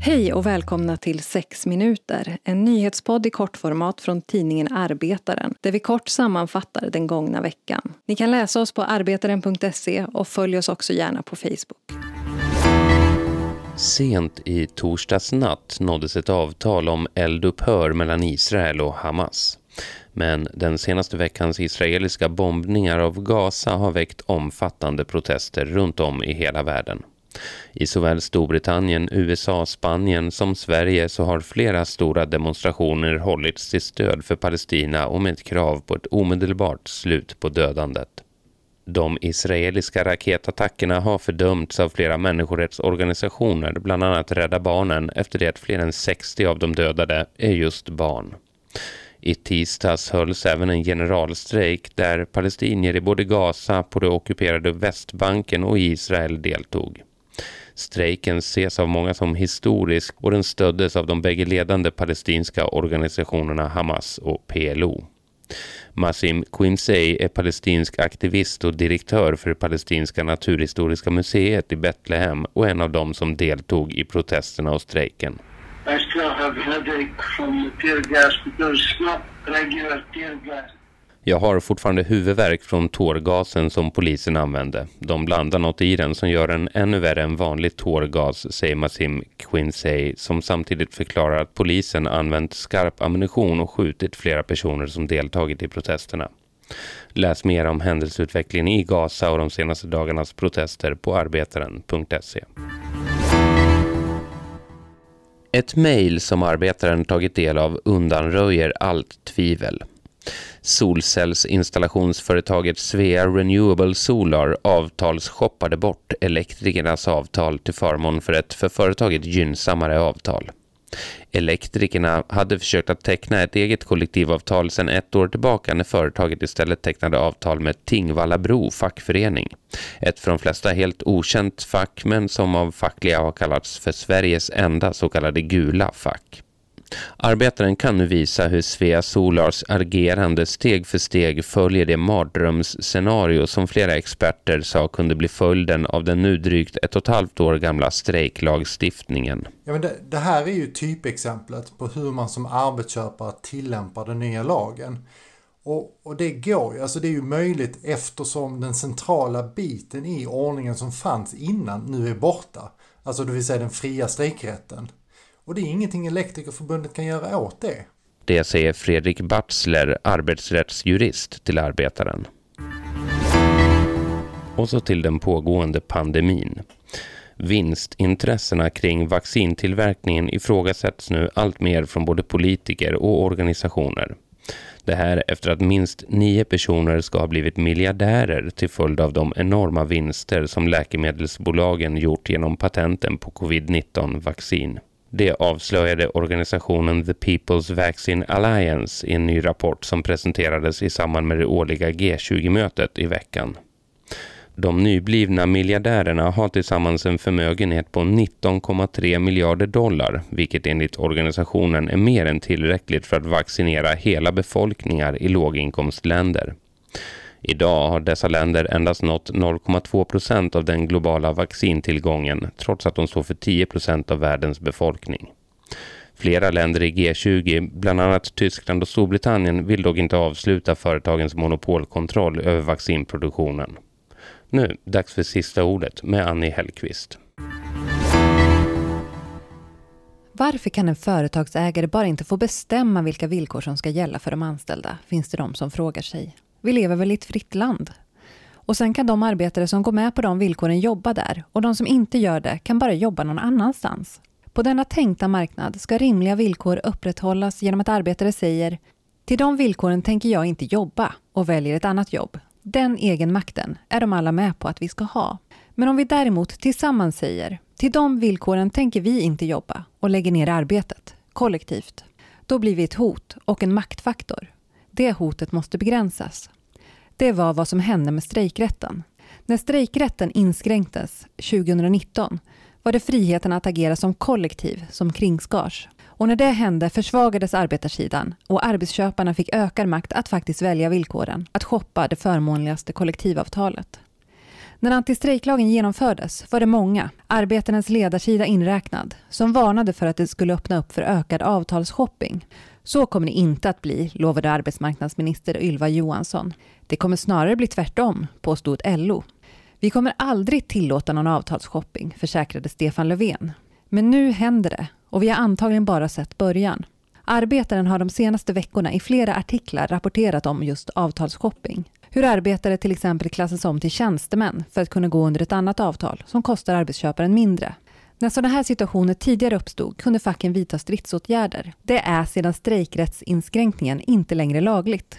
Hej och välkomna till 6 minuter, en nyhetspodd i kortformat från tidningen Arbetaren där vi kort sammanfattar den gångna veckan. Ni kan läsa oss på arbetaren.se och följ oss också gärna på Facebook. Sent i torsdags natt nåddes ett avtal om eldupphör mellan Israel och Hamas. Men den senaste veckans israeliska bombningar av Gaza har väckt omfattande protester runt om i hela världen. I såväl Storbritannien, USA, Spanien som Sverige så har flera stora demonstrationer hållits till stöd för Palestina och med ett krav på ett omedelbart slut på dödandet. De israeliska raketattackerna har fördömts av flera människorättsorganisationer, bland annat Rädda Barnen, efter det att fler än 60 av de dödade är just barn. I tisdags hölls även en generalstrejk där palestinier i både Gaza, på det ockuperade Västbanken och Israel deltog. Strejken ses av många som historisk och den stöddes av de bägge ledande palestinska organisationerna Hamas och PLO. Massim Quimsey är palestinsk aktivist och direktör för Palestinska naturhistoriska museet i Betlehem och en av dem som deltog i protesterna och strejken. Have headache from tear gas because it's not regular tear gas. Jag har fortfarande huvudvärk från tårgasen som polisen använde. De blandar något i den som gör den ännu värre än vanlig tårgas, säger Massim Quincy, som samtidigt förklarar att polisen använt skarp ammunition och skjutit flera personer som deltagit i protesterna. Läs mer om händelseutvecklingen i Gaza och de senaste dagarnas protester på arbetaren.se. Ett mejl som arbetaren tagit del av undanröjer allt tvivel. Solcellsinstallationsföretaget Svea Renewable Solar avtalsshoppade bort elektrikernas avtal till förmån för ett för företaget gynnsammare avtal. Elektrikerna hade försökt att teckna ett eget kollektivavtal sedan ett år tillbaka när företaget istället tecknade avtal med Tingvallabro fackförening. Ett för de flesta helt okänt fack men som av fackliga har kallats för Sveriges enda så kallade gula fack. Arbetaren kan nu visa hur Svea Solars agerande steg för steg följer det mardrömsscenario som flera experter sa kunde bli följden av den nu drygt ett och ett halvt år gamla strejklagstiftningen. Ja, men det, det här är ju typexemplet på hur man som arbetsköpare tillämpar den nya lagen. Och, och, det går ju, alltså det är ju möjligt eftersom den centrala biten i ordningen som fanns innan nu är borta. Alltså det vill säga den fria strejkrätten. Och det är ingenting Elektrikerförbundet kan göra åt det. Det säger Fredrik Batzler, arbetsrättsjurist till Arbetaren. Och så till den pågående pandemin. Vinstintressena kring vaccintillverkningen ifrågasätts nu allt mer från både politiker och organisationer. Det här efter att minst nio personer ska ha blivit miljardärer till följd av de enorma vinster som läkemedelsbolagen gjort genom patenten på covid-19-vaccin. Det avslöjade organisationen The People's Vaccine Alliance i en ny rapport som presenterades i samband med det årliga G20-mötet i veckan. De nyblivna miljardärerna har tillsammans en förmögenhet på 19,3 miljarder dollar, vilket enligt organisationen är mer än tillräckligt för att vaccinera hela befolkningar i låginkomstländer. Idag har dessa länder endast nått 0,2 procent av den globala vaccintillgången trots att de står för 10 procent av världens befolkning. Flera länder i G20, bland annat Tyskland och Storbritannien, vill dock inte avsluta företagens monopolkontroll över vaccinproduktionen. Nu, dags för sista ordet med Annie Hellqvist. Varför kan en företagsägare bara inte få bestämma vilka villkor som ska gälla för de anställda? Finns det de som frågar sig. Vi lever väl i ett fritt land? Och sen kan de arbetare som går med på de villkoren jobba där och de som inte gör det kan bara jobba någon annanstans. På denna tänkta marknad ska rimliga villkor upprätthållas genom att arbetare säger till de villkoren tänker jag inte jobba och väljer ett annat jobb. Den egenmakten är de alla med på att vi ska ha. Men om vi däremot tillsammans säger till de villkoren tänker vi inte jobba och lägger ner arbetet, kollektivt, då blir vi ett hot och en maktfaktor. Det hotet måste begränsas. Det var vad som hände med strejkrätten. När strejkrätten inskränktes 2019 var det friheten att agera som kollektiv som kringskars. Och när det hände försvagades arbetarsidan och arbetsköparna fick ökad makt att faktiskt välja villkoren, att shoppa det förmånligaste kollektivavtalet. När antistrejklagen genomfördes var det många, arbetarnas ledarsida inräknad, som varnade för att det skulle öppna upp för ökad avtalsshopping. Så kommer det inte att bli, lovade arbetsmarknadsminister Ylva Johansson. Det kommer snarare bli tvärtom, påstod LO. Vi kommer aldrig tillåta någon avtalsshopping, försäkrade Stefan Löfven. Men nu händer det och vi har antagligen bara sett början. Arbetaren har de senaste veckorna i flera artiklar rapporterat om just avtalsshopping. Hur arbetare till exempel klassas om till tjänstemän för att kunna gå under ett annat avtal som kostar arbetsköparen mindre. När sådana här situationer tidigare uppstod kunde facken vidta stridsåtgärder. Det är sedan strejkrättsinskränkningen inte längre lagligt.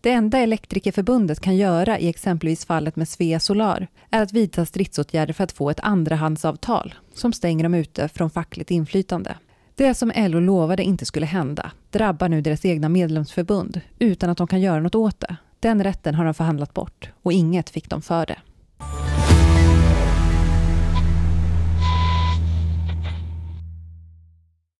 Det enda Elektrikerförbundet kan göra i exempelvis fallet med Svea Solar är att vidta stridsåtgärder för att få ett andrahandsavtal som stänger dem ute från fackligt inflytande. Det som LO lovade inte skulle hända drabbar nu deras egna medlemsförbund utan att de kan göra något åt det. Den rätten har de förhandlat bort och inget fick de för det.